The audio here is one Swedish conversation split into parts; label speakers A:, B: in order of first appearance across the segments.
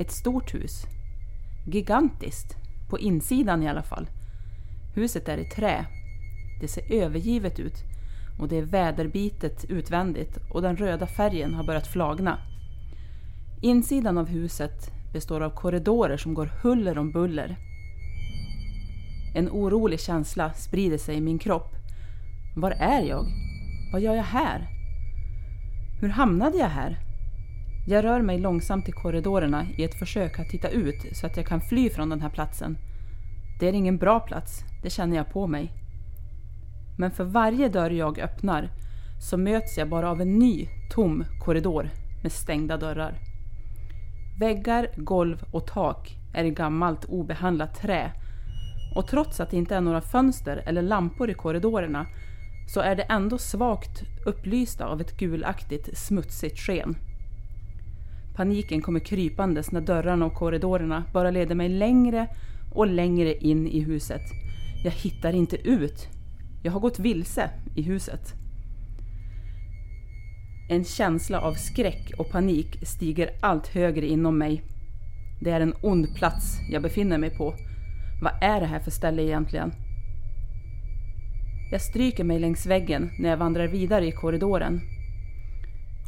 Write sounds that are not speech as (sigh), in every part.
A: Ett stort hus. Gigantiskt. På insidan i alla fall. Huset är i trä. Det ser övergivet ut och det är väderbitet utvändigt och den röda färgen har börjat flagna. Insidan av huset består av korridorer som går huller om buller. En orolig känsla sprider sig i min kropp. Var är jag? Vad gör jag här? Hur hamnade jag här? Jag rör mig långsamt i korridorerna i ett försök att titta ut så att jag kan fly från den här platsen. Det är ingen bra plats, det känner jag på mig. Men för varje dörr jag öppnar så möts jag bara av en ny, tom korridor med stängda dörrar. Väggar, golv och tak är i gammalt obehandlat trä och trots att det inte är några fönster eller lampor i korridorerna så är det ändå svagt upplysta av ett gulaktigt smutsigt sken. Paniken kommer krypandes när dörrarna och korridorerna bara leder mig längre och längre in i huset. Jag hittar inte ut. Jag har gått vilse i huset. En känsla av skräck och panik stiger allt högre inom mig. Det är en ond plats jag befinner mig på. Vad är det här för ställe egentligen? Jag stryker mig längs väggen när jag vandrar vidare i korridoren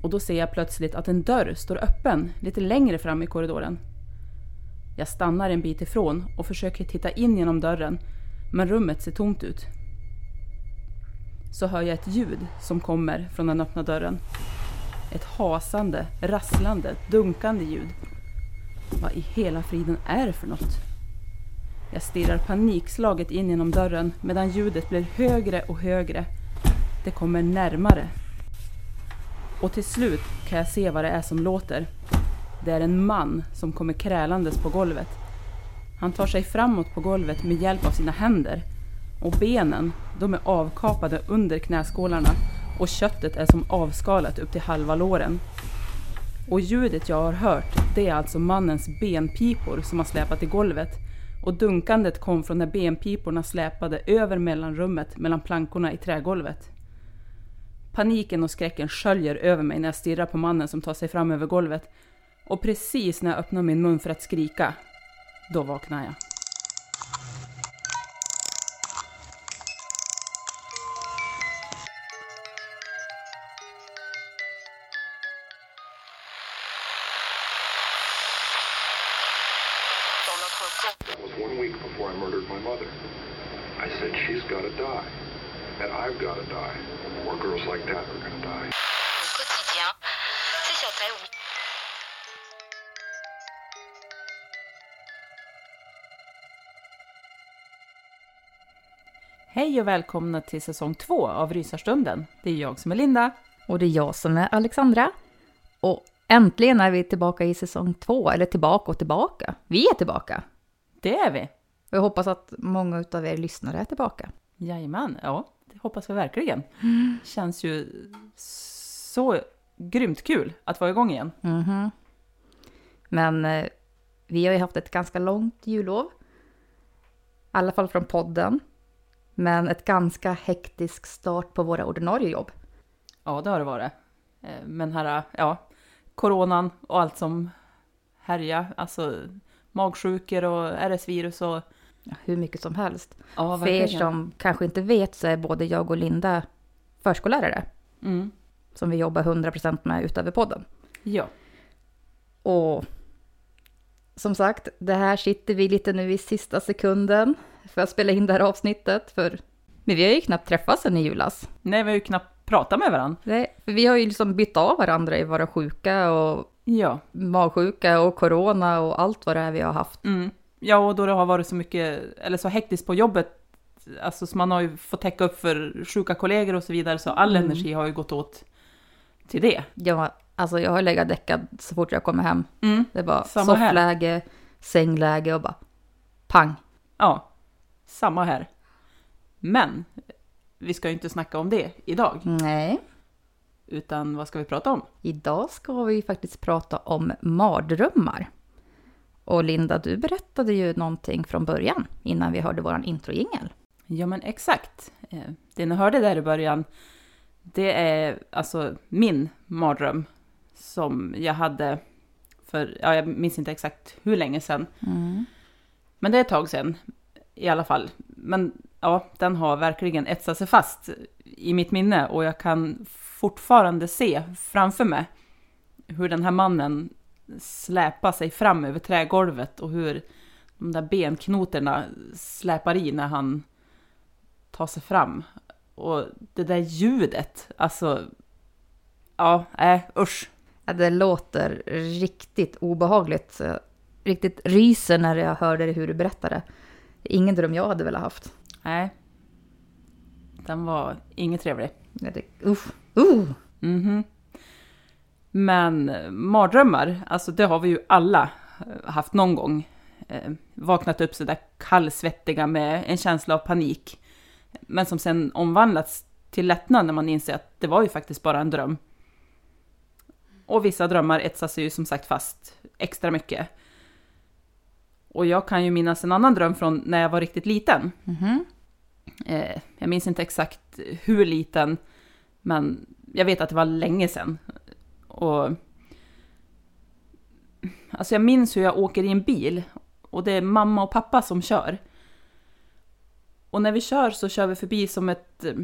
A: och då ser jag plötsligt att en dörr står öppen lite längre fram i korridoren. Jag stannar en bit ifrån och försöker titta in genom dörren, men rummet ser tomt ut. Så hör jag ett ljud som kommer från den öppna dörren. Ett hasande, rasslande, dunkande ljud. Vad i hela friden är det för något? Jag stirrar panikslaget in genom dörren medan ljudet blir högre och högre. Det kommer närmare och till slut kan jag se vad det är som låter. Det är en man som kommer krälandes på golvet. Han tar sig framåt på golvet med hjälp av sina händer. Och benen, de är avkapade under knäskålarna och köttet är som avskalat upp till halva låren. Och ljudet jag har hört, det är alltså mannens benpipor som har släpat i golvet. Och dunkandet kom från när benpiporna släpade över mellanrummet mellan plankorna i trägolvet. Paniken och skräcken sköljer över mig när jag stirrar på mannen som tar sig fram över golvet. Och precis när jag öppnar min mun för att skrika, då vaknar jag.
B: I said, she's got to die. And I've got to die. More girls like that are to die.
A: Hej och välkomna till säsong två av Rysarstunden. Det är jag som är Linda.
C: Och det är jag som är Alexandra. Och äntligen är vi tillbaka i säsong två, eller tillbaka och tillbaka. Vi är tillbaka.
A: Det är vi.
C: Och jag hoppas att många av er lyssnare är tillbaka.
A: Jajamän, ja, det hoppas vi verkligen. Känns ju så grymt kul att vara igång igen.
C: Mhm. Men eh, vi har ju haft ett ganska långt jullov. I alla fall från podden. Men ett ganska hektisk start på våra ordinarie jobb.
A: Ja, det har det varit. Eh, Men här, ja, coronan och allt som härjar, alltså magsjukor och RS-virus och
C: hur mycket som helst.
A: ja,
C: För er som kanske inte vet så är både jag och Linda förskollärare.
A: Mm.
C: Som vi jobbar 100% med utöver podden.
A: Ja,
C: Och som sagt, det här sitter vi lite nu i sista sekunden för att spela in det här avsnittet. För men vi har ju knappt träffats sen i julas.
A: nej, vi har ju knappt pratat med varandra.
C: Nej, för vi har ju liksom bytt av varandra i våra sjuka och
A: Ja.
C: magsjuka och corona och allt vad det är vi har haft.
A: Mm. Ja, och då det har varit så mycket, eller så hektiskt på jobbet, alltså så man har ju fått täcka upp för sjuka kollegor och så vidare, så all
C: Mm.
A: energi har ju gått åt till det.
C: Jag, alltså jag har legat däckad så fort jag kommer hem.
A: Mm.
C: Det var soffläge, sängläge och bara pang.
A: Ja, samma här. Men vi ska ju inte snacka om det idag,
C: Nej.
A: utan vad ska vi prata om?
C: Idag ska vi faktiskt prata om mardrömmar. Och Linda, du berättade ju någonting från början innan vi hörde våran introjingel.
A: Ja, men exakt. Eh, Det ni hörde där i början, det är alltså min mardröm som jag hade för, ja, jag minns inte exakt hur länge sedan. Men det är ett tag sedan i alla fall. Men ja, den har verkligen etsat sig fast i mitt minne och jag kan fortfarande se framför mig hur den här mannen släpar sig fram över trägolvet och hur de där benknotorna släpar i när han tar sig fram. Och det där ljudet, alltså... Ja, nej, usch.
C: Ja, det låter riktigt obehagligt. Jag riktigt ryser när jag hörde hur du berättade. Ingen dröm jag hade velat haft.
A: Nej. Den var inget trevlig.
C: Uff, uh.
A: Mhm. Men mardrömmar, alltså det har vi ju alla eh, haft någon gång. Eh, vaknat upp sådär kallsvettiga med en känsla av panik. Men som sen omvandlats till lättnad när man inser att det var ju faktiskt bara en dröm. Och vissa drömmar etsar sig ju som sagt fast extra mycket. Och jag kan ju minnas en annan dröm från när jag var riktigt liten. Eh, jag minns inte exakt hur liten, men jag vet att det var länge sedan. Och... Alltså jag minns hur jag åker i en bil och det är mamma och pappa som kör. Och när vi kör så kör vi förbi som ett eh,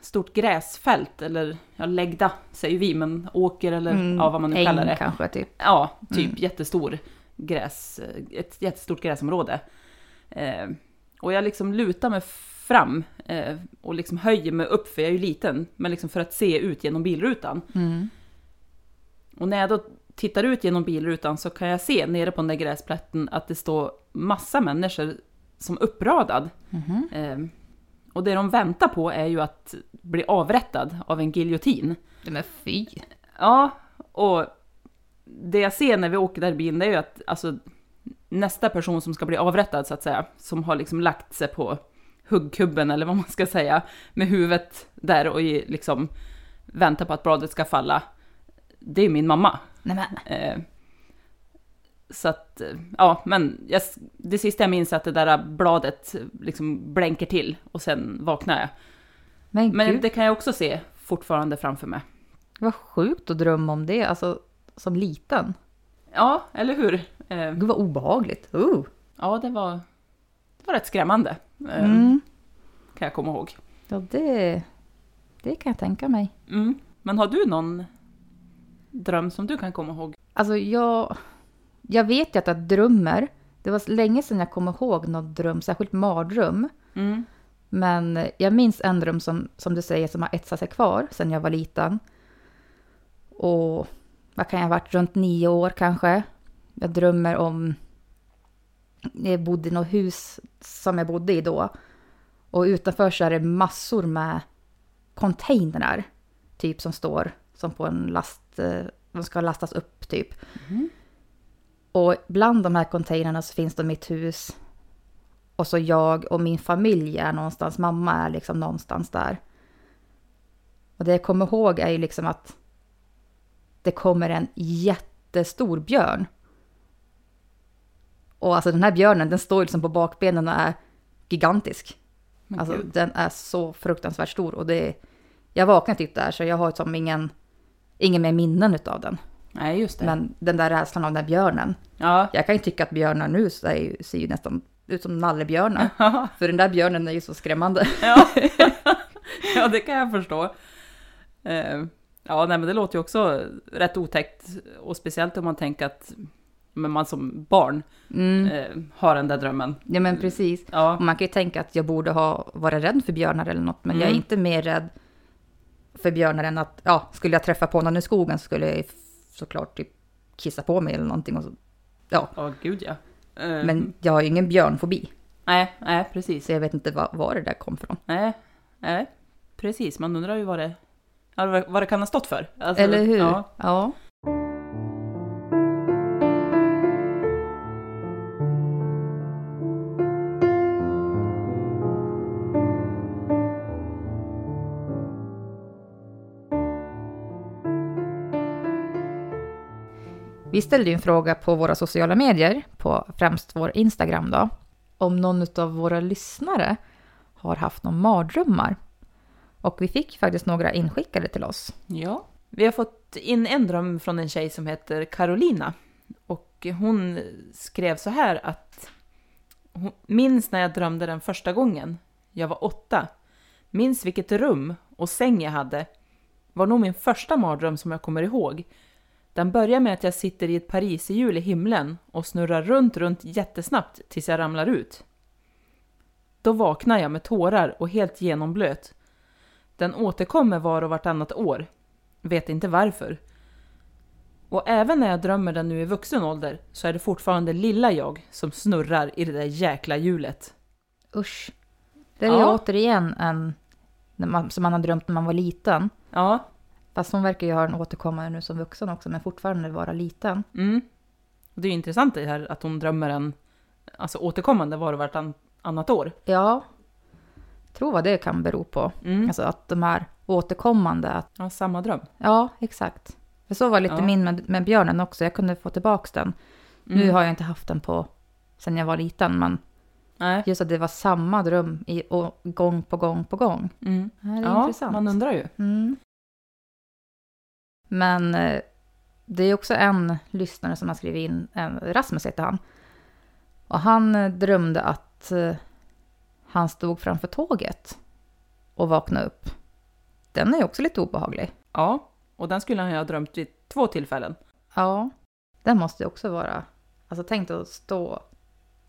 A: stort gräsfält, eller ja, läggda säger vi, men åker eller ja, vad man nu
C: Äng
A: kallar det.
C: kanske, typ.
A: Ja, typ jättestor gräs, ett jättestort gräsområde. Eh, och jag liksom lutar mig fram eh, och liksom höjer mig upp, för jag är ju liten, men liksom för att se ut genom bilrutan. Och när jag då tittar ut genom bilrutan så kan jag se nere på den där gräsplätten att det står massa människor som uppradad. Eh, och det de väntar på är ju att bli avrättad av en giljotin.
C: Men fy.
A: Ja, och det jag ser när vi åker där i bilen det är ju att alltså, nästa person som ska bli avrättad så att säga, som har liksom lagt sig på huggkubben eller vad man ska säga, med huvudet där och i, liksom väntar på att bladet ska falla, det är min mamma. Eh, så att, eh, ja, men jag, det sista jag minns är att det där bladet liksom blänker till och sen vaknar jag.
C: Men,
A: Men det kan jag också se fortfarande framför mig.
C: vad sjukt att drömma om det, alltså som liten.
A: Ja, eller hur? Eh,
C: Gud vad obehagligt. Uh.
A: Ja, det var, det var rätt skrämmande. eh,
C: Mm.
A: Kan jag komma ihåg.
C: Ja, det, det kan jag tänka mig.
A: Mm. Men har du någon dröm som du kan komma ihåg?
C: Alltså jag, jag vet ju att jag drömmer. Det var länge sedan jag kom ihåg någon dröm, särskilt mardröm.
A: Mm.
C: Men jag minns en dröm som, som du säger som har etsat sig kvar sedan jag var liten. Och vad kan jag ha varit, runt nio år kanske. Jag drömmer om... Jag bodde i något hus som jag bodde i då. Och utanför så är det massor med containrar. Typ som står som på en last... eh, De ska lastas upp typ. Och bland de här containrarna så finns det mitt hus. Och så jag och min familj är någonstans. Mamma är liksom någonstans där. Och det jag kommer ihåg är ju liksom att det kommer en jättestor björn. Och alltså den här björnen den står ju liksom på bakbenen och är gigantisk. Alltså den är så fruktansvärt stor och det Jag vaknade typ där så jag har som ingen Ingen mer minnen utav den.
A: Nej, just det.
C: Men den där rädslan av den där björnen.
A: Ja,
C: Jag kan ju tycka att björnar nu så är ser ju nästan ut som nallebjörnar. (laughs) För den där björnen är ju så skrämmande.
A: ja. (laughs) ja, det kan jag förstå. Eh, ja, nej, men det låter ju också rätt otäckt. Och speciellt om man tänker att men man som barn eh, har den där drömmen.
C: Ja men precis.
A: Ja.
C: Man kan ju tänka att jag borde ha varit rädd för björnar eller något. Men jag är
A: Mm.
C: inte mer rädd för björnar än att, ja, skulle jag träffa på någon i skogen så skulle jag såklart typ kissa på mig eller någonting. Och så, ja,
A: Ja, gud ja. Eh,
C: men jag har ju ingen björnfobi.
A: Nej, nej, precis.
C: Så jag vet inte var, var det där kom från.
A: Nej, nej, precis. Man undrar ju vad det, vad det kan ha stått för. Alltså,
C: Eller hur?
A: Ja.
C: ja. Vi ställde ju en fråga på våra sociala medier, på främst vår Instagram då, om någon av våra lyssnare har haft någon mardrömmar. Och vi fick faktiskt några inskickade till oss.
A: ja. Vi har fått in en dröm från en tjej som heter Carolina. Och hon skrev så här att hon minns när jag drömde den första gången. Jag var åtta. Minns vilket rum och säng jag hade. Var nog min första mardröm som jag kommer ihåg. Den börjar med att jag sitter i ett pariserhjul i himlen och snurrar runt, runt jättesnabbt tills jag ramlar ut. Då vaknar jag med tårar och helt genomblöt. Den återkommer var och vartannat år. Vet inte varför. Och även när jag drömmer den nu i vuxen ålder så är det fortfarande lilla jag som snurrar i det där jäkla hjulet.
C: Usch. Det är
A: Ja.
C: återigen en som man har drömt när man var liten.
A: Ja,
C: Fast hon verkar ju ha en återkommande nu som vuxen också, men fortfarande vara liten.
A: mm. Det är ju intressant det här att hon drömmer en alltså återkommande var och vartannat år.
C: Ja, tror vad det kan bero på.
A: Mm.
C: Alltså att de är återkommande. Att,
A: Ja, samma dröm.
C: ja, exakt. För så var lite
A: Ja.
C: min med, med björnen också. Jag kunde få tillbaka den. Nu
A: Mm.
C: har jag inte haft den på sen jag var liten, men
A: Nej.
C: just att det var samma dröm i, och gång på gång på gång.
A: Mm.
C: Det är
A: Ja,
C: intressant.
A: man undrar ju.
C: Mm. Men eh, det är också en lyssnare som har skrivit in, en, Rasmus heter han. Och han eh, drömde att eh, han stod framför tåget och vaknade upp. Den är också lite obehaglig.
A: Ja, och den skulle han ju ha drömt vid två tillfällen.
C: Ja, den måste ju också vara... Alltså tänk dig att stå och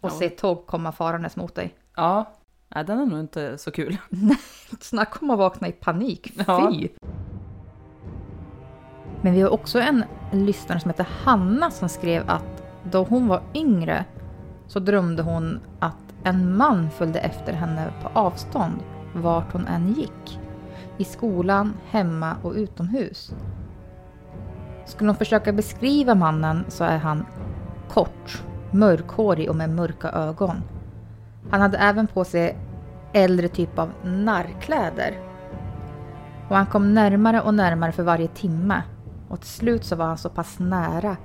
A: Ja.
C: se tåg komma farandes mot dig.
A: Ja, nej, den är nog inte så kul. (laughs)
C: Snacka om att vakna i panik. Fy!
A: Ja.
C: Men vi har också en lyssnare som heter Hanna som skrev att då hon var yngre så drömde hon att en man följde efter henne på avstånd vart hon än gick. I skolan, hemma och utomhus. Skulle hon försöka beskriva mannen så är han kort, mörkhårig och med mörka ögon. Han hade även på sig äldre typ av narrkläder. Och han kom närmare och närmare för varje timme. Och till slut så var han så pass nära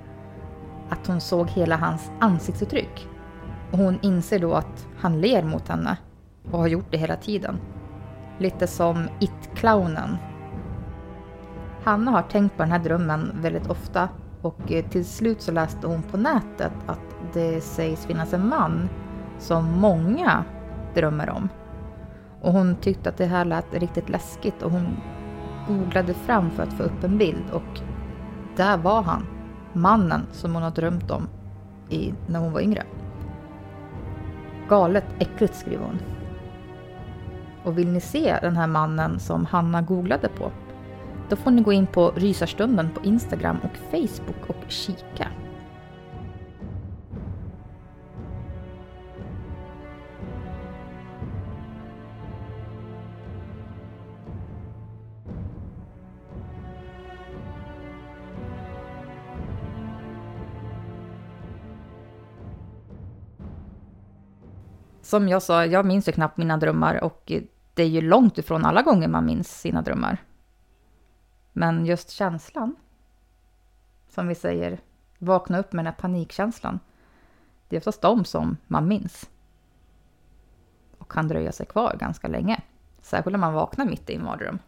C: att hon såg hela hans ansiktsuttryck. Och hon inser då att han ler mot henne och har gjort det hela tiden. Lite som It-clownen. Hanna har tänkt på den här drömmen väldigt ofta och eh, till slut så läste hon på nätet att det sägs finnas en man som många drömmer om. Och hon tyckte att det här lät riktigt läskigt och hon googlade fram för att få upp en bild och där var han. Mannen som hon har drömt om i, när hon var yngre. Galet äckligt skriver hon. Och vill ni se den här mannen som Hanna googlade på? Då får ni gå in på Rysarstunden på Instagram och Facebook och kika. Som jag sa, jag minns ju knappt mina drömmar och det är ju långt ifrån alla gånger man minns sina drömmar. Men just känslan, som vi säger, vakna upp med den här panikkänslan. Det är oftast de som man minns. Och kan dröja sig kvar ganska länge. Särskilt när man vaknar mitt i en mardröm.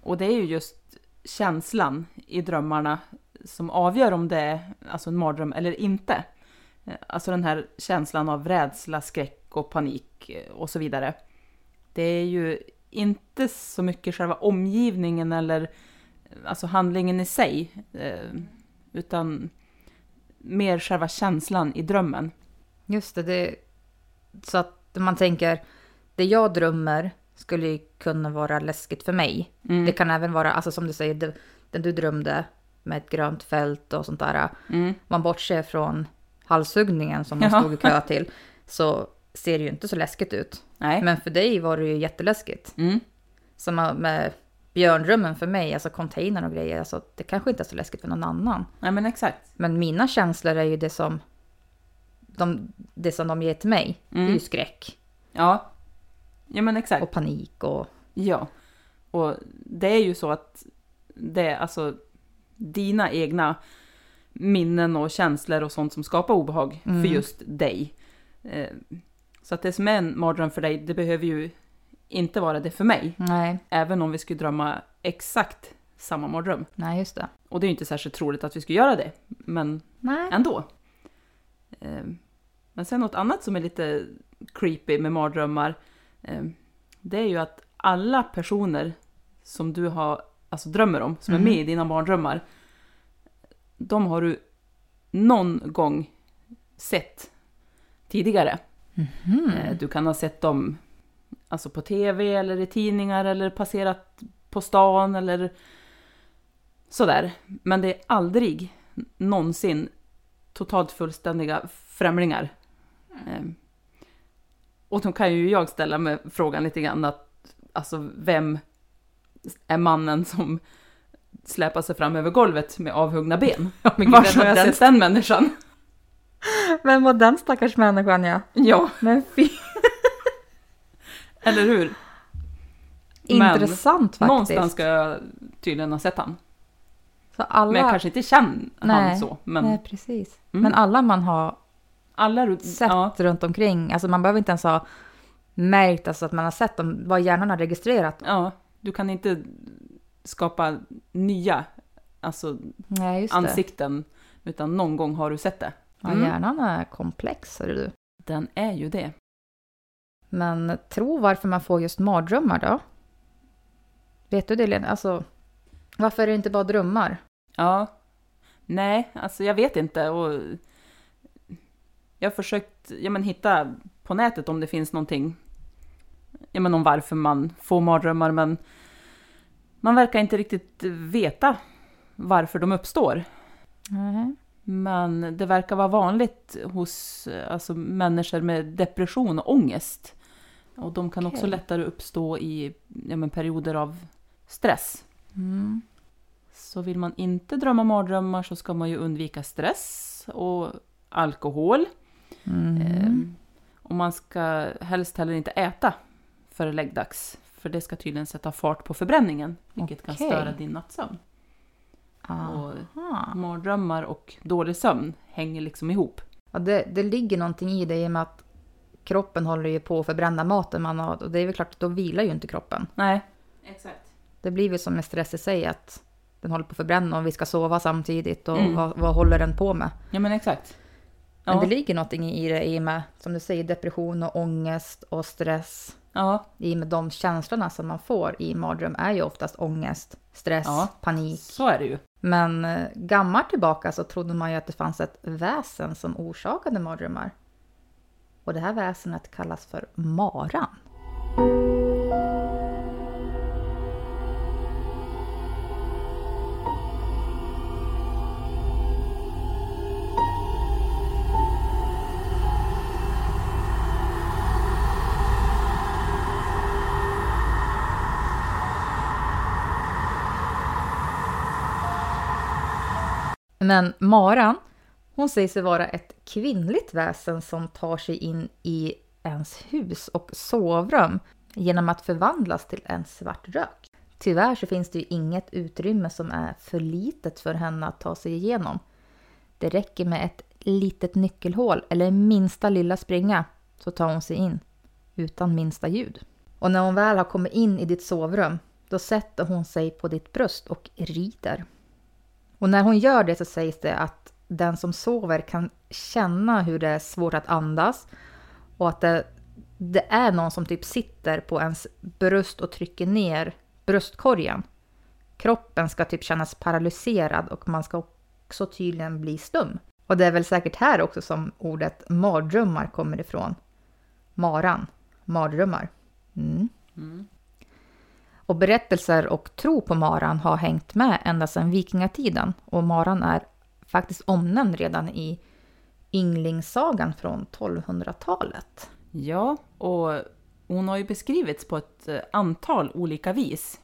A: Och det är ju just känslan i drömmarna som avgör om det är alltså en mardröm eller inte. Alltså den här känslan av rädsla, skräck och panik eh, och så vidare. Det är ju inte så mycket själva omgivningen eller eh, alltså handlingen i sig, eh, utan mer själva känslan i drömmen.
C: Just det, det så att man tänker, det jag drömmer skulle ju kunna vara läskigt för mig.
A: Mm.
C: Det kan även vara, alltså som du säger, det, den du drömde med ett grönt fält och sånt där.
A: Mm.
C: Man bortser från halshuggningen som man stod i kö (laughs) till så ser det ju inte så läskigt ut.
A: Nej.
C: Men för dig var det ju jätteläskigt.
A: Mm.
C: Som med björnrummen för mig, alltså containern och grejer, alltså det kanske inte är så läskigt för någon annan.
A: Nej, men exakt.
C: Men mina känslor är ju det som de, det som de ger till mig. Det är
A: Mm.
C: ju skräck
A: Ja. Ja, men exakt.
C: och panik och...
A: Ja. Och det är ju så att det är alltså dina egna minnen och känslor och sånt som skapar obehag
C: Mm.
A: för just dig. Eh, Så att det som är en mardröm för dig, det behöver ju inte vara det för mig.
C: Nej,
A: Även om vi skulle drömma exakt samma mardröm.
C: nej just det.
A: Och det är ju inte särskilt troligt att vi skulle göra det, men
C: Nej.
A: ändå. Eh, Men sen något annat som är lite creepy med mardrömmar, eh, det är ju att alla personer som du har, alltså drömmer om, som är med i dina mardrömmar, de har du någon gång sett tidigare. Eh, Du kan ha sett dem alltså på tv eller i tidningar eller passerat på stan eller sådär. Men det är aldrig någonsin totalt fullständiga främlingar. Eh, Och då kan ju jag ställa mig frågan lite grann att alltså vem är mannen som släpar sig fram över golvet med avhuggna ben? Var har jag sett den människan?
C: Vem var den stackars människan ja?
A: Ja,
C: Men fy,
A: eller hur? Men
C: intressant faktiskt.
A: Någonstans ska jag tydligen ha sett han.
C: Så alla...
A: Men jag kanske inte känner
C: Nej,
A: han så. Men
C: Nej, precis.
A: Mm.
C: Men alla man har
A: alla
C: sett
A: ja,
C: runt omkring, alltså man behöver inte ens ha märkt alltså att man har sett dem, vad hjärnan har registrerat.
A: ja, du kan inte skapa nya alltså,
C: Nej,
A: ansikten, utan någon gång har du sett det.
C: Ja,
A: Mm.
C: hjärnan är komplex, hör du.
A: Den är ju det.
C: Men tro varför man får just mardrömmar då? Vet du det, Lena? Alltså, varför är det inte bara drömmar?
A: Ja. Nej, alltså jag vet inte. Och jag har försökt ja, men, hitta på nätet om det finns någonting ja, men, om varför man får mardrömmar, men man verkar inte riktigt veta varför de uppstår.
C: Nej.
A: Men det verkar vara vanligt hos alltså, människor med depression och ångest. Och de kan också
C: Okej.
A: lättare uppstå i ja, men, perioder av stress.
C: Mm.
A: Så vill man inte drömma mardrömmar så ska man ju undvika stress och alkohol.
C: Mm.
A: Ehm, och man ska helst heller inte äta före läggdags. För det ska tydligen sätta fart på förbränningen, vilket kan
C: Okej.
A: störa din nattsömn. Och mardrömmar och dålig sömn hänger liksom ihop.
C: Ja, det, det ligger någonting i det i och med att kroppen håller ju på att förbränna maten man har. Och det är väl klart att då vilar ju inte kroppen.
A: Nej, exakt.
C: Det blir väl som med stress i sig att den håller på att förbränna och vi ska sova samtidigt och
A: Mm.
C: vad, vad håller den på med?
A: Ja, men exakt.
C: Men
A: Ja,
C: det ligger någonting i det i och med, som du säger, depression och ångest och stress.
A: Ja,
C: I och med de känslorna som man får i mardröm är ju oftast ångest, stress,
A: Ja.
C: panik.
A: så är det ju.
C: Men eh, gammalt tillbaka så trodde man ju att det fanns ett väsen som orsakade mardrömmar. Och det här väsenet kallas för maran. Men maran, hon säger sig vara ett kvinnligt väsen som tar sig in i ens hus och sovrum genom att förvandlas till en svart rök. Tyvärr så finns det ju inget utrymme som är för litet för henne att ta sig igenom. Det räcker med ett litet nyckelhål eller minsta lilla springa så tar hon sig in utan minsta ljud. Och när hon väl har kommit in i ditt sovrum då sätter hon sig på ditt bröst och rider. Och när hon gör det så sägs det att den som sover kan känna hur det är svårt att andas och att det, det är någon som typ sitter på ens bröst och trycker ner bröstkorgen. Kroppen ska typ kännas paralyserad och man ska också tydligen bli stum. Och det är väl säkert här också som ordet mardrömmar kommer ifrån. Maran, mardrömmar. Mm. mm. Och berättelser och tro på maran har hängt med ända sedan vikingatiden. Och maran är faktiskt omnämnd redan i Ynglingssagan från 1200-talet.
A: Ja, och hon har ju beskrivits på ett eh, antal olika vis.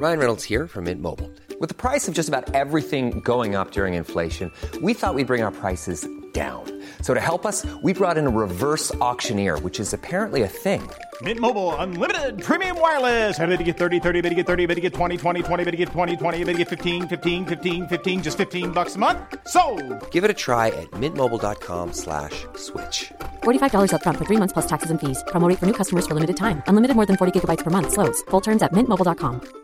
D: Ryan Reynolds here from Mint Mobile. With the price of just about everything going up during inflation, we thought we'd bring our prices down. So to help us, we brought in a reverse auctioneer, which is apparently a thing.
E: Mint Mobile unlimited premium wireless. Ready to get 30, 30, bit to get 30, bit to get 20, 20, 20, bit to get 20, 20, bit to get 15, 15, 15, 15 just 15 bucks a month. So,
D: Give it a try at mintmobile.com slash switch.
F: $45 upfront for three months plus taxes and fees. Promo for new customers for limited time. Unlimited more than 40 gigabytes per month. Slows. Full terms at mintmobile.com.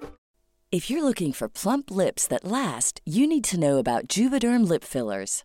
G: If you're looking for plump lips that last, you need to know about Juvederm lip fillers.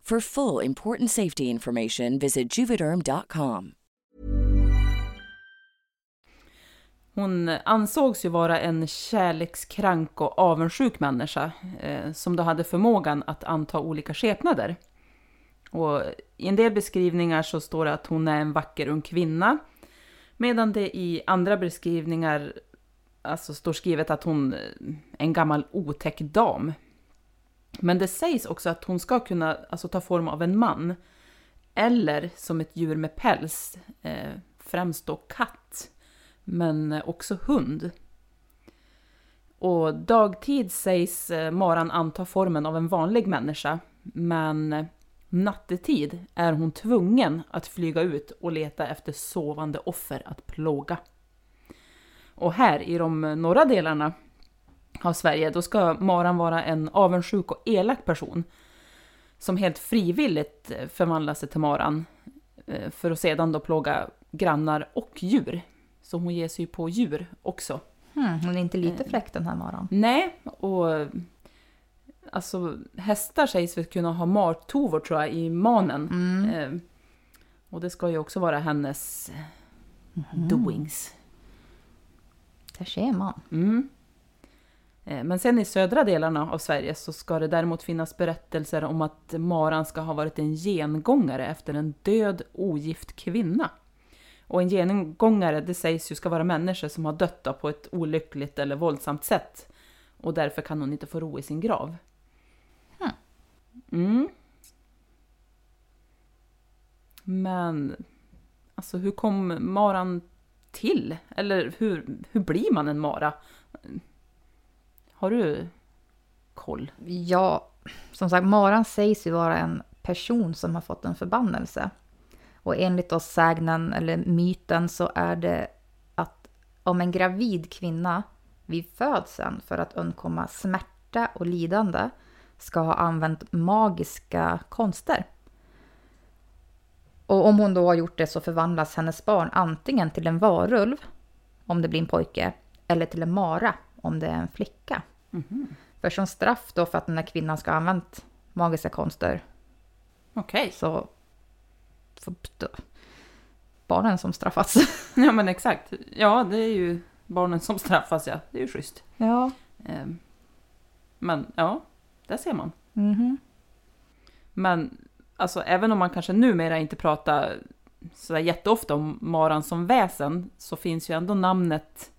G: For full important safety information, visit juvederm.com.
A: Hon ansågs ju vara en kärlekskrank och avundsjuk människa eh, som då hade förmågan att anta olika skepnader. Och I en del beskrivningar så står det att hon är en vacker ung kvinna medan det i andra beskrivningar alltså står skrivet att hon är en gammal otäck dam. Men det sägs också att hon ska kunna alltså, ta form av en man eller som ett djur med päls, eh, främst då katt men också hund. Och dagtid sägs eh, maran anta formen av en vanlig människa, men nattetid är hon tvungen att flyga ut och leta efter sovande offer att plåga. Och här i de norra delarna av Sverige, då ska maran vara en avundsjuk och elak person som helt frivilligt eh, förvandlar sig till maran eh, för att sedan då plåga grannar och djur. Så hon ger sig på djur också.
C: Hmm, hon är inte lite fräck den här maran.
A: Nej, och alltså hästar sägs väl kunna ha martovor tror jag i manen. Eh, och det ska ju också vara hennes doings.
C: Där ser man.
A: Mm. Eh, Men sen i södra delarna av Sverige så ska det däremot finnas berättelser om att maran ska ha varit en gengångare efter en död ogift kvinna. Och en gengångare det sägs ju ska vara människor som har dött på ett olyckligt eller våldsamt sätt. Och därför kan hon inte få ro i sin grav. Mm. Men alltså hur kom maran till? Eller hur, hur blir man en mara? Har du koll?
C: Ja, som sagt, maran sägs ju vara en person som har fått en förbannelse. Och enligt oss sägnen, eller myten, så är det att om en gravid kvinna vid födseln för att undkomma smärta och lidande ska ha använt magiska konster. Och om hon då har gjort det så förvandlas hennes barn antingen till en varulv, om det blir en pojke, eller till en mara, om det är en flicka. För som straff då för att den här kvinnan ska ha använt magiska konster
A: Okej.
C: så får barnen som straffas. (laughs)
A: Ja men exakt. Ja det är ju barnen som straffas ja. Det är ju schysst.
C: Ja.
A: Ehm, Men ja, där ser man.
C: Mhm.
A: Men alltså även om man kanske numera inte pratar så jätteofta om maran som väsen så finns ju ändå namnet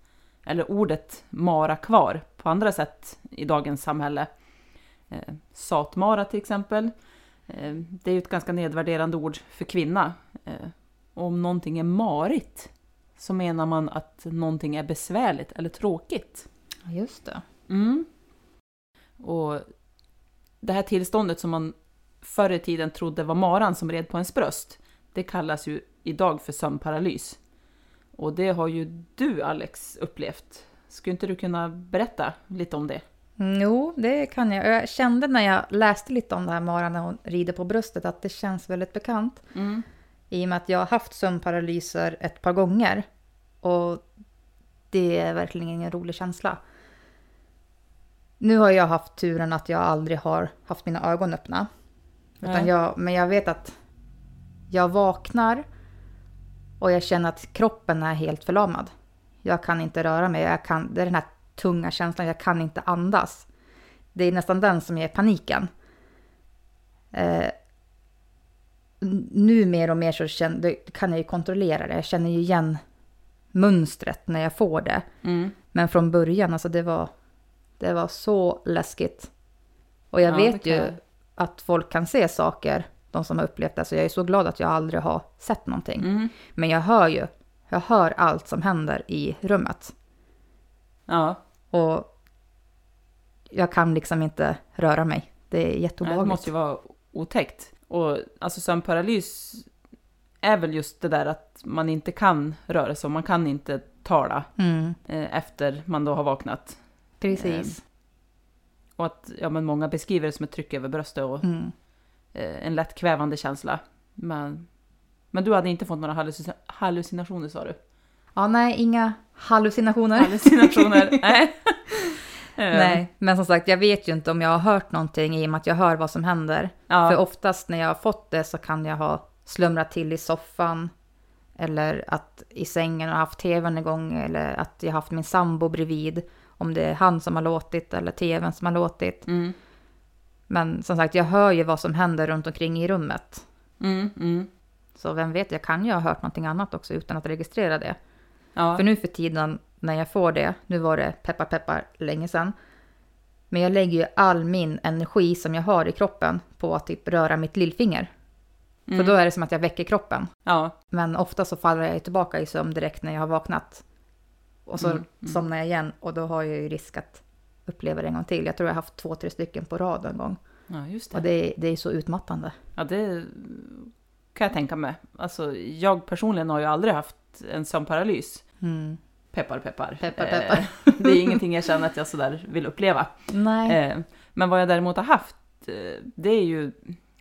A: eller ordet mara kvar på andra sätt i dagens samhälle. Eh, satmara till exempel. Eh, det är ju ett ganska nedvärderande ord för kvinna. Eh, om någonting är marigt, så menar man att någonting är besvärligt eller tråkigt.
C: Just det.
A: Mm. Och det här tillståndet som man förr i tiden trodde var maran som red på ens bröst, det kallas ju idag för sömnparalys. Och det har ju du Alex upplevt. Skulle inte du kunna berätta lite om det?
C: Mm, Jo, det kan jag. Jag kände när jag läste lite om det här Mara när hon rider på bröstet att det känns väldigt bekant. I och med att jag har haft sömnparalyser ett par gånger. Och det är verkligen ingen rolig känsla. Nu har jag haft turen att jag aldrig har haft mina ögon öppna. Utan jag, men jag vet att jag vaknar och jag känner att kroppen är helt förlamad. Jag kan inte röra mig. Jag kan, det är den här tunga känslan, jag kan inte andas. Det är nästan den som ger paniken. Eh, nu mer och mer så känner, kan jag ju kontrollera det. Jag känner ju igen mönstret när jag får det. Men från början, alltså det var, det var så läskigt. Och jag
A: Ja,
C: vet ju att folk kan se saker, de som har upplevt det. Så jag är så glad att jag aldrig har sett någonting. Men jag hör ju, jag hör allt som händer i rummet.
A: Ja,
C: Och jag kan liksom inte röra mig. Det är
A: det
C: jätteobehagligt.
A: måste ju vara otäckt. Och alltså sömnparalys är väl just det där att man inte kan röra sig och man kan inte tala
C: Mm,
A: eh, efter man då har vaknat.
C: precis.
A: Och att ja, men många beskriver det som ett tryck över bröstet och
C: Mm.
A: Eh, en lätt kvävande känsla. Men, men du hade inte fått några hallucina- hallucinationer sa du?
C: Ja, nej, inga hallucinationer.
A: Hallucinationer? (laughs) Nej. (laughs)
C: Nej, men som sagt, jag vet ju inte om jag har hört någonting i och med att jag hör vad som händer.
A: Ja.
C: För oftast när jag har fått det så kan jag ha slumrat till i soffan. Eller att i sängen och haft tvn igång. Eller att jag haft min sambo bredvid. Om det är han som har låtit eller tvn som har låtit.
A: Mm.
C: Men som sagt, jag hör ju vad som händer runt omkring i rummet.
A: Mm, mm.
C: Så vem vet, jag kan ju ha hört någonting annat också utan att registrera det.
A: Ja.
C: För nu för tiden när jag får det, nu var det peppar peppar länge sedan. Men jag lägger ju all min energi som jag har i kroppen på att typ röra mitt lillfinger. För då är det som att jag väcker kroppen.
A: ja.
C: Men ofta så faller jag tillbaka i sömn direkt när jag har vaknat. Och så somnar jag igen och då har jag ju risk att uppleva det en gång till. Jag tror jag har haft två, tre stycken på rad en gång.
A: ja, just det.
C: Och det är, det är så utmattande.
A: Ja, det kan jag tänka mig. Alltså, jag personligen har ju aldrig haft en sömnparalys.
C: Mm.
A: Peppar, peppar.
C: Peppar,
A: Eh,
C: peppar. (laughs)
A: det är ingenting jag känner att jag sådär vill uppleva.
C: Nej.
A: Eh, men vad jag däremot har haft, eh, det är ju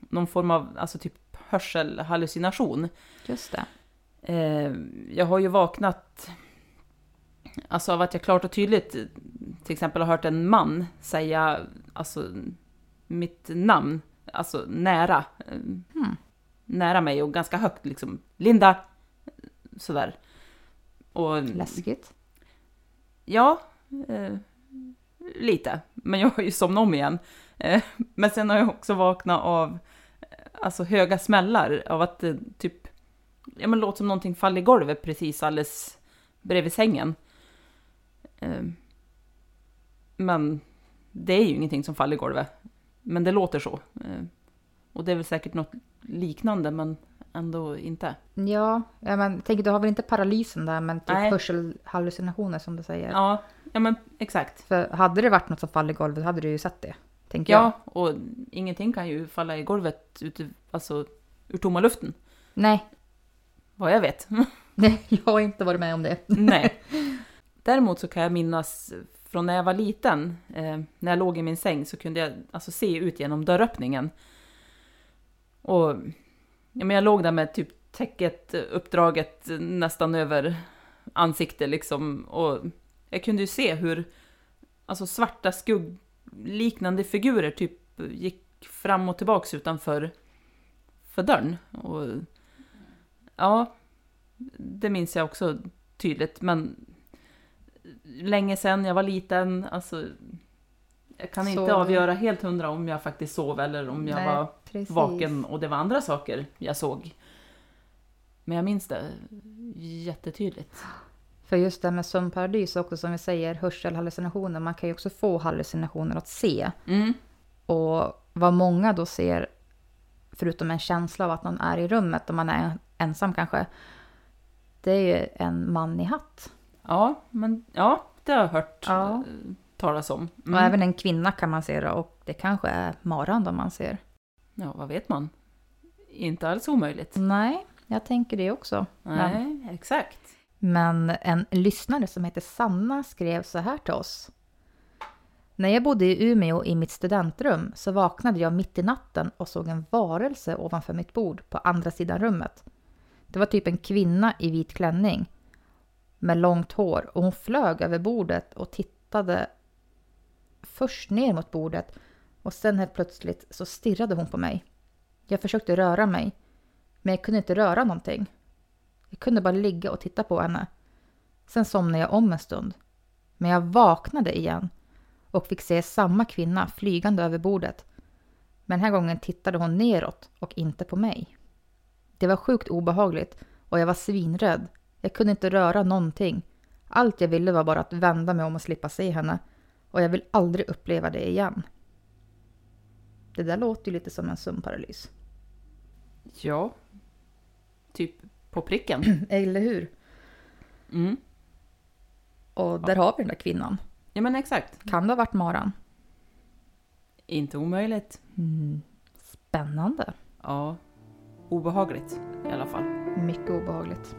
A: någon form av alltså typ hörselhallucination.
C: Just det.
A: Eh, jag har ju vaknat alltså av att jag klart och tydligt eh, till exempel har hört en man säga alltså, mitt namn, alltså nära. eh, Nära mig och ganska högt liksom. Linda! Sådär. Och,
C: Läskigt.
A: Ja, eh, lite. Men jag har ju somnat om igen. Eh, men sen har jag också vaknat av eh, alltså, höga smällar, av att det typ, ja men låter som någonting faller i golvet precis alldeles bredvid sängen. Eh, men det är ju ingenting som faller i golvet. Men det låter så. Eh, och det är väl säkert något liknande, men ändå inte.
C: Ja, men tänk, du har väl inte paralysen där, men typ
A: Nej.
C: hörselhallucinationer som du säger.
A: Ja, ja men exakt.
C: För hade det varit något som faller i golvet hade du ju sett det, tänker
A: Ja, och ingenting kan ju falla i golvet ute, alltså, ur tomma luften.
C: jag. Nej,
A: Vad jag vet. (laughs)
C: nej, jag har inte varit med om det.
A: Nej. Däremot så kan jag minnas från när jag var liten, eh, när jag låg i min säng så kunde jag alltså se ut genom dörröppningen. Och ja, men jag låg där med typ täcket uppdraget nästan över ansiktet liksom. Och jag kunde ju se hur alltså svarta skuggliknande figurer typ gick fram och tillbaks utanför för dörren. Och, ja, det minns jag också tydligt, men länge sedan jag var liten, alltså jag kan inte
C: Så-
A: avgöra helt hundra om jag faktiskt sov eller om jag
C: Nej,
A: var
C: precis.
A: vaken och det var andra saker jag såg. Men jag minns det jättetydligt.
C: För just det här med sömnparalys också som vi säger, hörselhallucinationer, man kan ju också få hallucinationer att se.
A: Mm.
C: Och vad många då ser, förutom en känsla av att någon är i rummet och man är ensam kanske, Det är ju en man i hatt.
A: Ja, men ja, det har jag hört
C: Ja.
A: eh, talas om. Mm.
C: Och även en kvinna kan man se då, och det kanske är maran då man ser.
A: Ja, vad vet man? Inte alls omöjligt.
C: Nej, jag tänker det också. Men,
A: Nej, exakt.
C: men en lyssnare som heter Sanna skrev så här till oss. När jag bodde i Umeå i mitt studentrum så vaknade jag mitt i natten och såg en varelse ovanför mitt bord på andra sidan rummet. Det var typ en kvinna i vit klänning med långt hår och hon flög över bordet och tittade först ner mot bordet och sen helt plötsligt så stirrade hon på mig. Jag försökte röra mig, men jag kunde inte röra någonting. Jag kunde bara ligga och titta på henne. Sen somnade jag om en stund. Men jag vaknade igen och fick se samma kvinna flygande över bordet. Men den här gången tittade hon neråt och inte på mig. Det var sjukt obehagligt och jag var svinrädd. Jag kunde inte röra någonting. Allt jag ville var bara att vända mig om och slippa se henne. Och jag vill aldrig uppleva det igen. Det där låter ju lite som en sömnparalys.
A: Ja. Typ på pricken. (clears throat)
C: Eller hur?
A: Mm.
C: Och där har vi den där kvinnan.
A: Ja, men exakt.
C: Kan det ha varit Maran?
A: Inte omöjligt.
C: Spännande.
A: Ja. Obehagligt i alla fall.
C: Mycket obehagligt.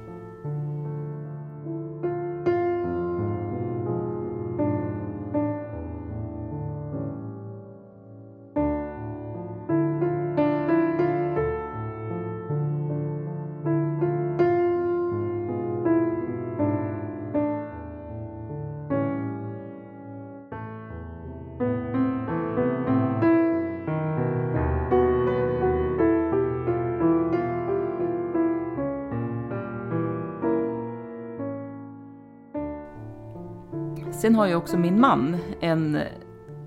A: Sen har ju också min man en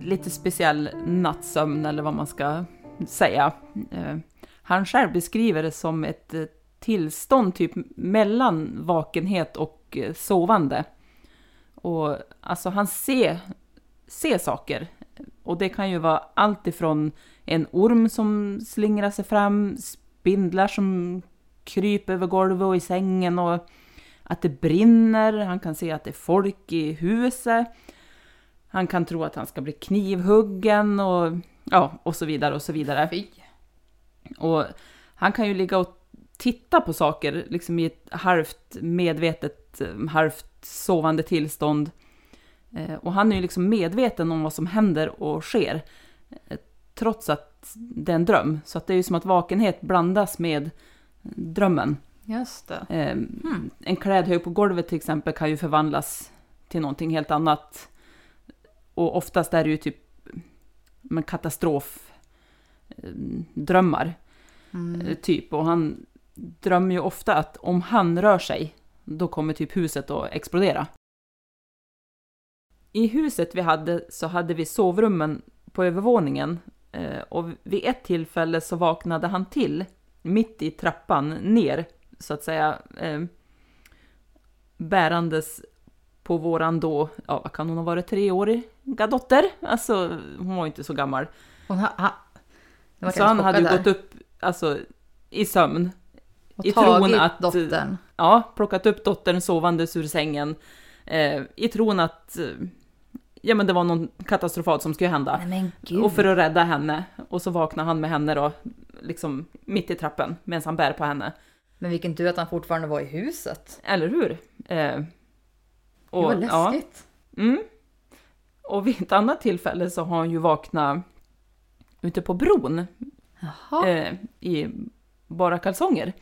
A: lite speciell nattsömn eller vad man ska säga. Eh, han själv beskriver det som ett eh, tillstånd typ mellan vakenhet och eh, sovande. Och alltså han ser, ser saker. Och det kan ju vara allt ifrån en orm som slingrar sig fram, spindlar som kryper över golvet och i sängen och att det brinner, han kan se att det är folk i huset. Han kan tro att han ska bli knivhuggen och, ja, och så vidare och så vidare.
C: Fy.
A: Och han kan ju ligga och titta på saker liksom i ett halvt medvetet, halvt sovande tillstånd. Eh, Och han är ju liksom medveten om vad som händer och sker. eh, Trots att det är en dröm. Så att det är ju som att vakenhet blandas med drömmen.
C: Just det.
A: Eh, En klädhög på golvet till exempel kan ju förvandlas till någonting helt annat. Och oftast är det ju typ men katastrof eh, drömmar. eh, Typ. Och han drömmer ju ofta att om han rör sig, då kommer typ huset att explodera. I huset vi hade så hade vi sovrummen på övervåningen. eh, Och vid ett tillfälle så vaknade han till mitt i trappan ner, så att säga, eh, bärandes på våran då, ja vad kan hon ha varit, treåriga dotter? Alltså hon var inte så gammal.
C: Hon ha, ha,
A: Så han hade ju gått upp alltså, i sömn.
C: och
A: i tron
C: tagit
A: att-
C: dottern.
A: Ja, plockat upp dottern sovandes ur sängen. Eh, I tron att ja, men det var någon katastrofalt som skulle hända. Och för att rädda henne. Och så vaknar han med henne då, liksom mitt i trappen, medan han bär på henne.
C: Men vilken tur att han fortfarande var i huset.
A: Eller hur? Eh,
C: Det
A: och,
C: var
A: ja,
C: läskigt.
A: mm. Och vid ett annat tillfälle så har han ju vaknat ute på bron eh, i bara kalsonger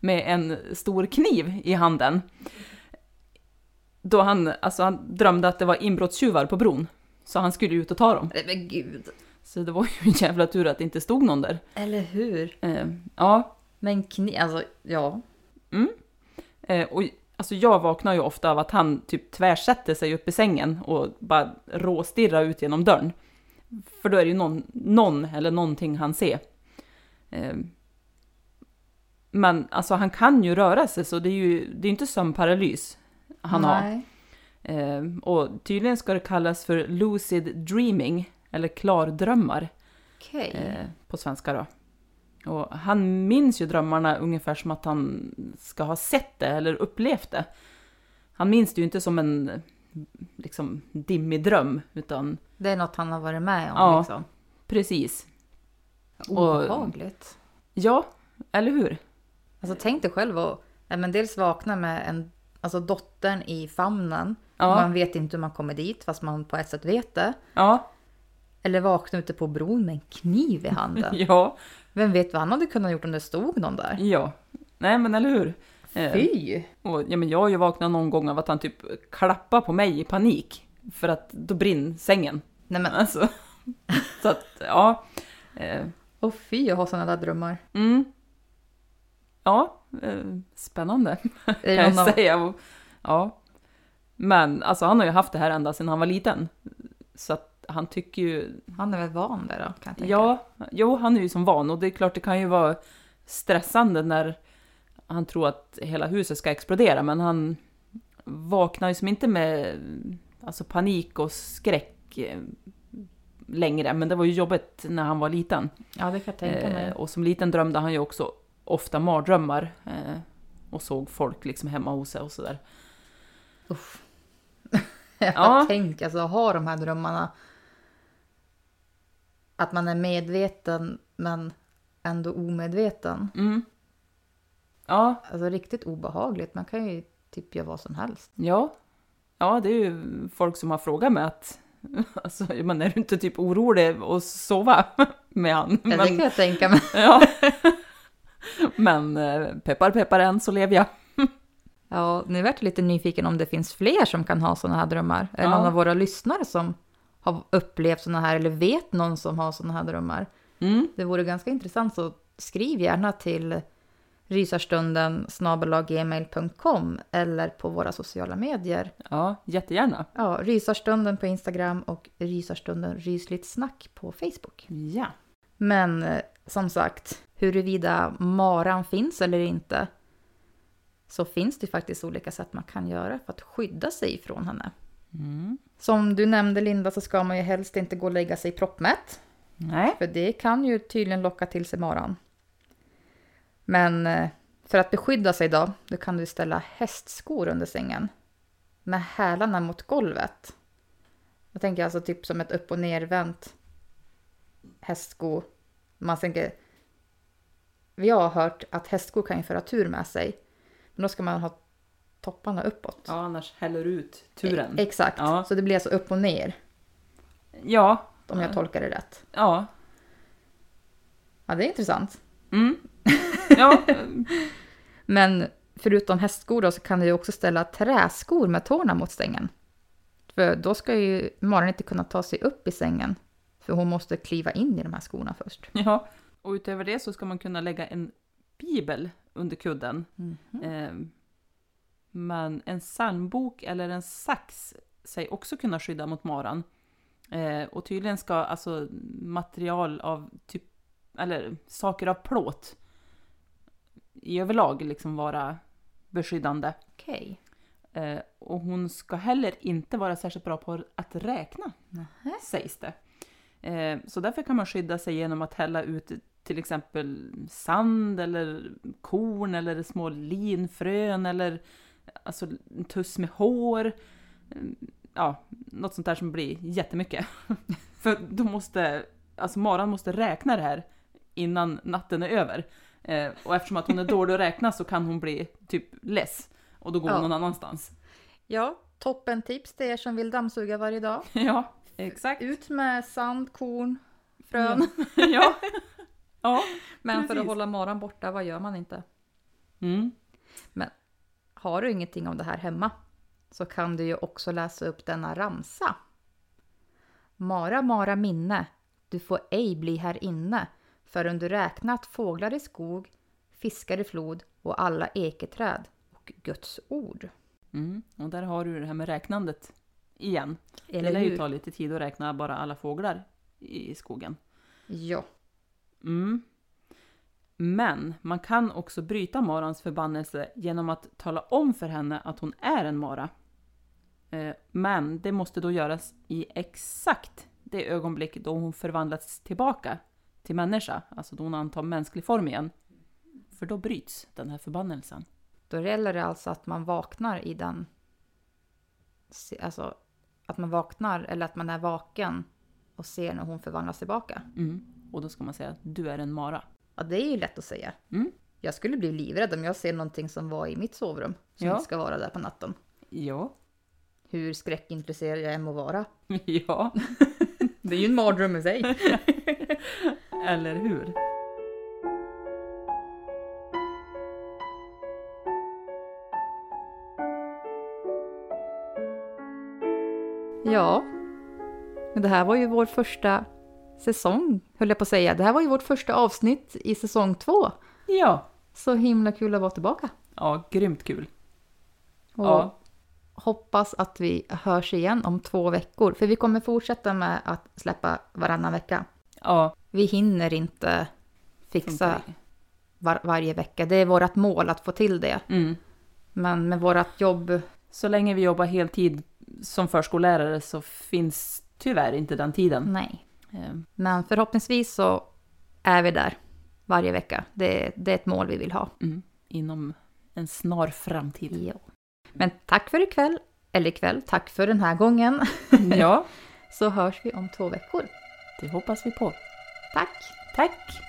A: med en stor kniv i handen. Då han, alltså han drömde att det var inbrottstjuvar på bron. Så han skulle ut och ta dem.
C: Men gud.
A: Så det var ju en jävla tur att det inte stod någon där.
C: Eller hur?
A: Eh, ja,
C: Men kni... Alltså, ja.
A: eh, och alltså jag vaknar ju ofta av att han typ tvärsätter sig upp i sängen och bara råstirrar ut genom dörren. För då är det ju någon, någon eller någonting han ser. Eh, men alltså han kan ju röra sig så det är ju det är inte sömnparalys han har.
C: Nej.
A: Eh, och tydligen ska det kallas för lucid dreaming, eller klardrömmar
C: Okej.
A: eh, på svenska då. Och han minns ju drömmarna ungefär som att han ska ha sett det eller upplevt det. Han minns det ju inte som en liksom dimmig dröm, utan
C: Det är något han har varit med om
A: Ja.
C: liksom.
A: precis.
C: Obehagligt.
A: Ja, eller hur?
C: Alltså tänk dig själv att men dels vakna med en, alltså dottern i famnen.
A: Ja.
C: Man vet inte hur man kommer dit fast man på ett sätt vet det.
A: Ja,
C: Eller vakna ute på bron med en kniv i handen. (laughs)
A: ja,
C: Vem vet vad han hade kunnat gjort om det stod någon där?
A: ja. Nej, men eller hur? Eh,
C: Fy!
A: Och, ja, men jag har ju vaknat någon gång av att han typ klappar på mig i panik. För att då brinner sängen.
C: Nej men,
A: Alltså. (laughs) Så att, ja. Eh,
C: åh fy jag har sådana där drömmar.
A: mm. Ja, eh, spännande (laughs) kan jag
C: av,
A: säga. Och, Ja. Men alltså han har ju haft det här ända sedan han var liten. Så att han tycker ju...
C: han är väl van där då, kan jag tänka.
A: Ja, jo han är ju som van och det är klart det kan ju vara stressande när han tror att hela huset ska explodera men han vaknar ju som inte med alltså panik och skräck eh, längre men det var ju jobbigt när han var liten.
C: Ja, det kan jag tänka mig.
A: Eh, och som liten drömde han ju också ofta mardrömmar eh, och såg folk liksom hemma hos sig och sådär.
C: Uff. (laughs) jag
A: Ja.
C: tänker alltså ha de här drömmarna. Att man är medveten men ändå omedveten.
A: Mm. Ja,
C: Alltså riktigt obehagligt. Man kan ju typ göra vad som helst.
A: Ja, ja det är ju folk som har frågat mig att (laughs) alltså, men är du inte typ orolig att sova med han?
C: Men... Det kan jag tänka mig. (laughs)
A: ja. men eh, peppar peppar än så lever jag.
C: Ja, nu vart jag lite nyfiken om det finns fler som kan ha sådana här drömmar. Är det
A: Ja.
C: någon av våra lyssnare som har upplevt sådana här eller vet någon som har sådana här drömmar?
A: Mm.
C: Det vore ganska intressant så skriv gärna till rysarstunden snabel-a-gmail.com eller på våra sociala medier.
A: Ja, jättegärna.
C: Ja, Rysarstunden på Instagram och Rysarstunden Rysligt Snack på Facebook.
A: Ja.
C: Men eh, som sagt, huruvida maran finns eller inte så finns det faktiskt olika sätt man kan göra för att skydda sig från henne.
A: Mm.
C: Som du nämnde Linda så ska man ju helst inte gå och lägga sig proppmätt.
A: Nej.
C: För det kan ju tydligen locka till sig maran. Men eh, för att beskydda sig då, då kan du ställa hästskor under sängen. Med hälarna mot golvet. Jag tänker alltså typ som ett upp och nervänt hästsko. Man tänker... Vi har hört att hästskor kan ju föra tur med sig. Men då ska man ha topparna uppåt.
A: Ja, annars häller ut turen.
C: E- Exakt,
A: Ja.
C: så det blir alltså upp och ner.
A: Ja.
C: Om jag tolkar det rätt.
A: Ja.
C: Ja, det är intressant.
A: Mm. (laughs) Ja.
C: Men förutom hästskor då så kan du också ställa träskor med tårna mot sängen. För då ska ju Maren inte kunna ta sig upp i sängen. För hon måste kliva in i de här skorna först.
A: ja. Och utöver det så ska man kunna lägga en bibel under kudden. Eh, men en psalmbok eller en sax sig också kunna skydda mot maran. Eh, och tydligen ska alltså material av typ, eller saker av plåt i överlag liksom vara beskyddande.
C: Okej.
A: Eh, och hon ska heller inte vara särskilt bra på att räkna, sägs det. Eh, så därför kan man skydda sig genom att hälla ut till exempel sand eller korn eller små linfrön eller alltså en tuss med hår. Eh, Ja, något sånt där som blir jättemycket. (laughs) För då måste, alltså Maran måste räkna det här innan natten är över. Eh, och eftersom att hon är dålig att räkna så kan hon bli typ less. Och då går hon
C: Ja.
A: någon annanstans.
C: Ja, toppen tips till er som vill dammsuga varje dag. (laughs)
A: Ja, exakt.
C: Ut med sand, korn, frön.
A: ja. (laughs) ja.
C: Men för att
A: precis.
C: hålla maran borta, vad gör man inte?
A: Mm.
C: Har du ingenting av det här hemma så kan du ju också läsa upp denna ramsa. Mara, Mara minne, du får ej bli här inne förrän du räknat fåglar i skog, fiskar i flod och alla eketräd och Guds ord.
A: Mm. Och där har du det här med räknandet igen.
C: Eller
A: det lär ju ta lite tid att räkna bara alla fåglar i skogen.
C: Ja.
A: Mm. Men man kan också bryta Marans förbannelse genom att tala om för henne att hon är en Mara. Eh, Men det måste då göras i exakt det ögonblick då hon förvandlats tillbaka till människa, alltså då hon antar mänsklig form igen. För då bryts den här förbannelsen.
C: Då gäller det alltså att man vaknar i den... Alltså att man vaknar eller att man är vaken och ser när hon förvandlas tillbaka.
A: Mm. Och då ska man säga att du är en mara.
C: Ja, det är ju lätt att säga.
A: Mm.
C: Jag skulle bli livrädd om jag ser någonting som var i mitt sovrum. Som
A: Ja.
C: ska vara där på natten.
A: Ja.
C: Hur skräckintresserad jag än må vara. (laughs)
A: Ja, (laughs)
C: Det är ju en mardröm i sig. (laughs)
A: eller hur?
C: Ja. Men det här var ju vår första säsong, höll jag på att säga. Det här var ju vårt första avsnitt i säsong två.
A: Ja.
C: Så himla kul att vara tillbaka.
A: Ja, grymt kul.
C: Och
A: Ja.
C: hoppas att vi hörs igen om två veckor. För vi kommer fortsätta med att släppa varannan vecka.
A: Ja.
C: Vi hinner inte fixa var, varje vecka. Det är vårt mål att få till det.
A: Mm.
C: Men med vårt jobb,
A: Så länge vi jobbar heltid som förskollärare så finns tyvärr inte den tiden.
C: nej.
A: Eh,
C: Men förhoppningsvis så är vi där varje vecka. Det, det är ett mål vi vill ha.
A: Mm. Inom en snar framtid.
C: Ja. Men tack för ikväll, eller ikväll, tack för den här gången. (laughs)
A: Ja,
C: Så hörs vi om två veckor.
A: det hoppas vi på.
C: Tack!
A: Tack!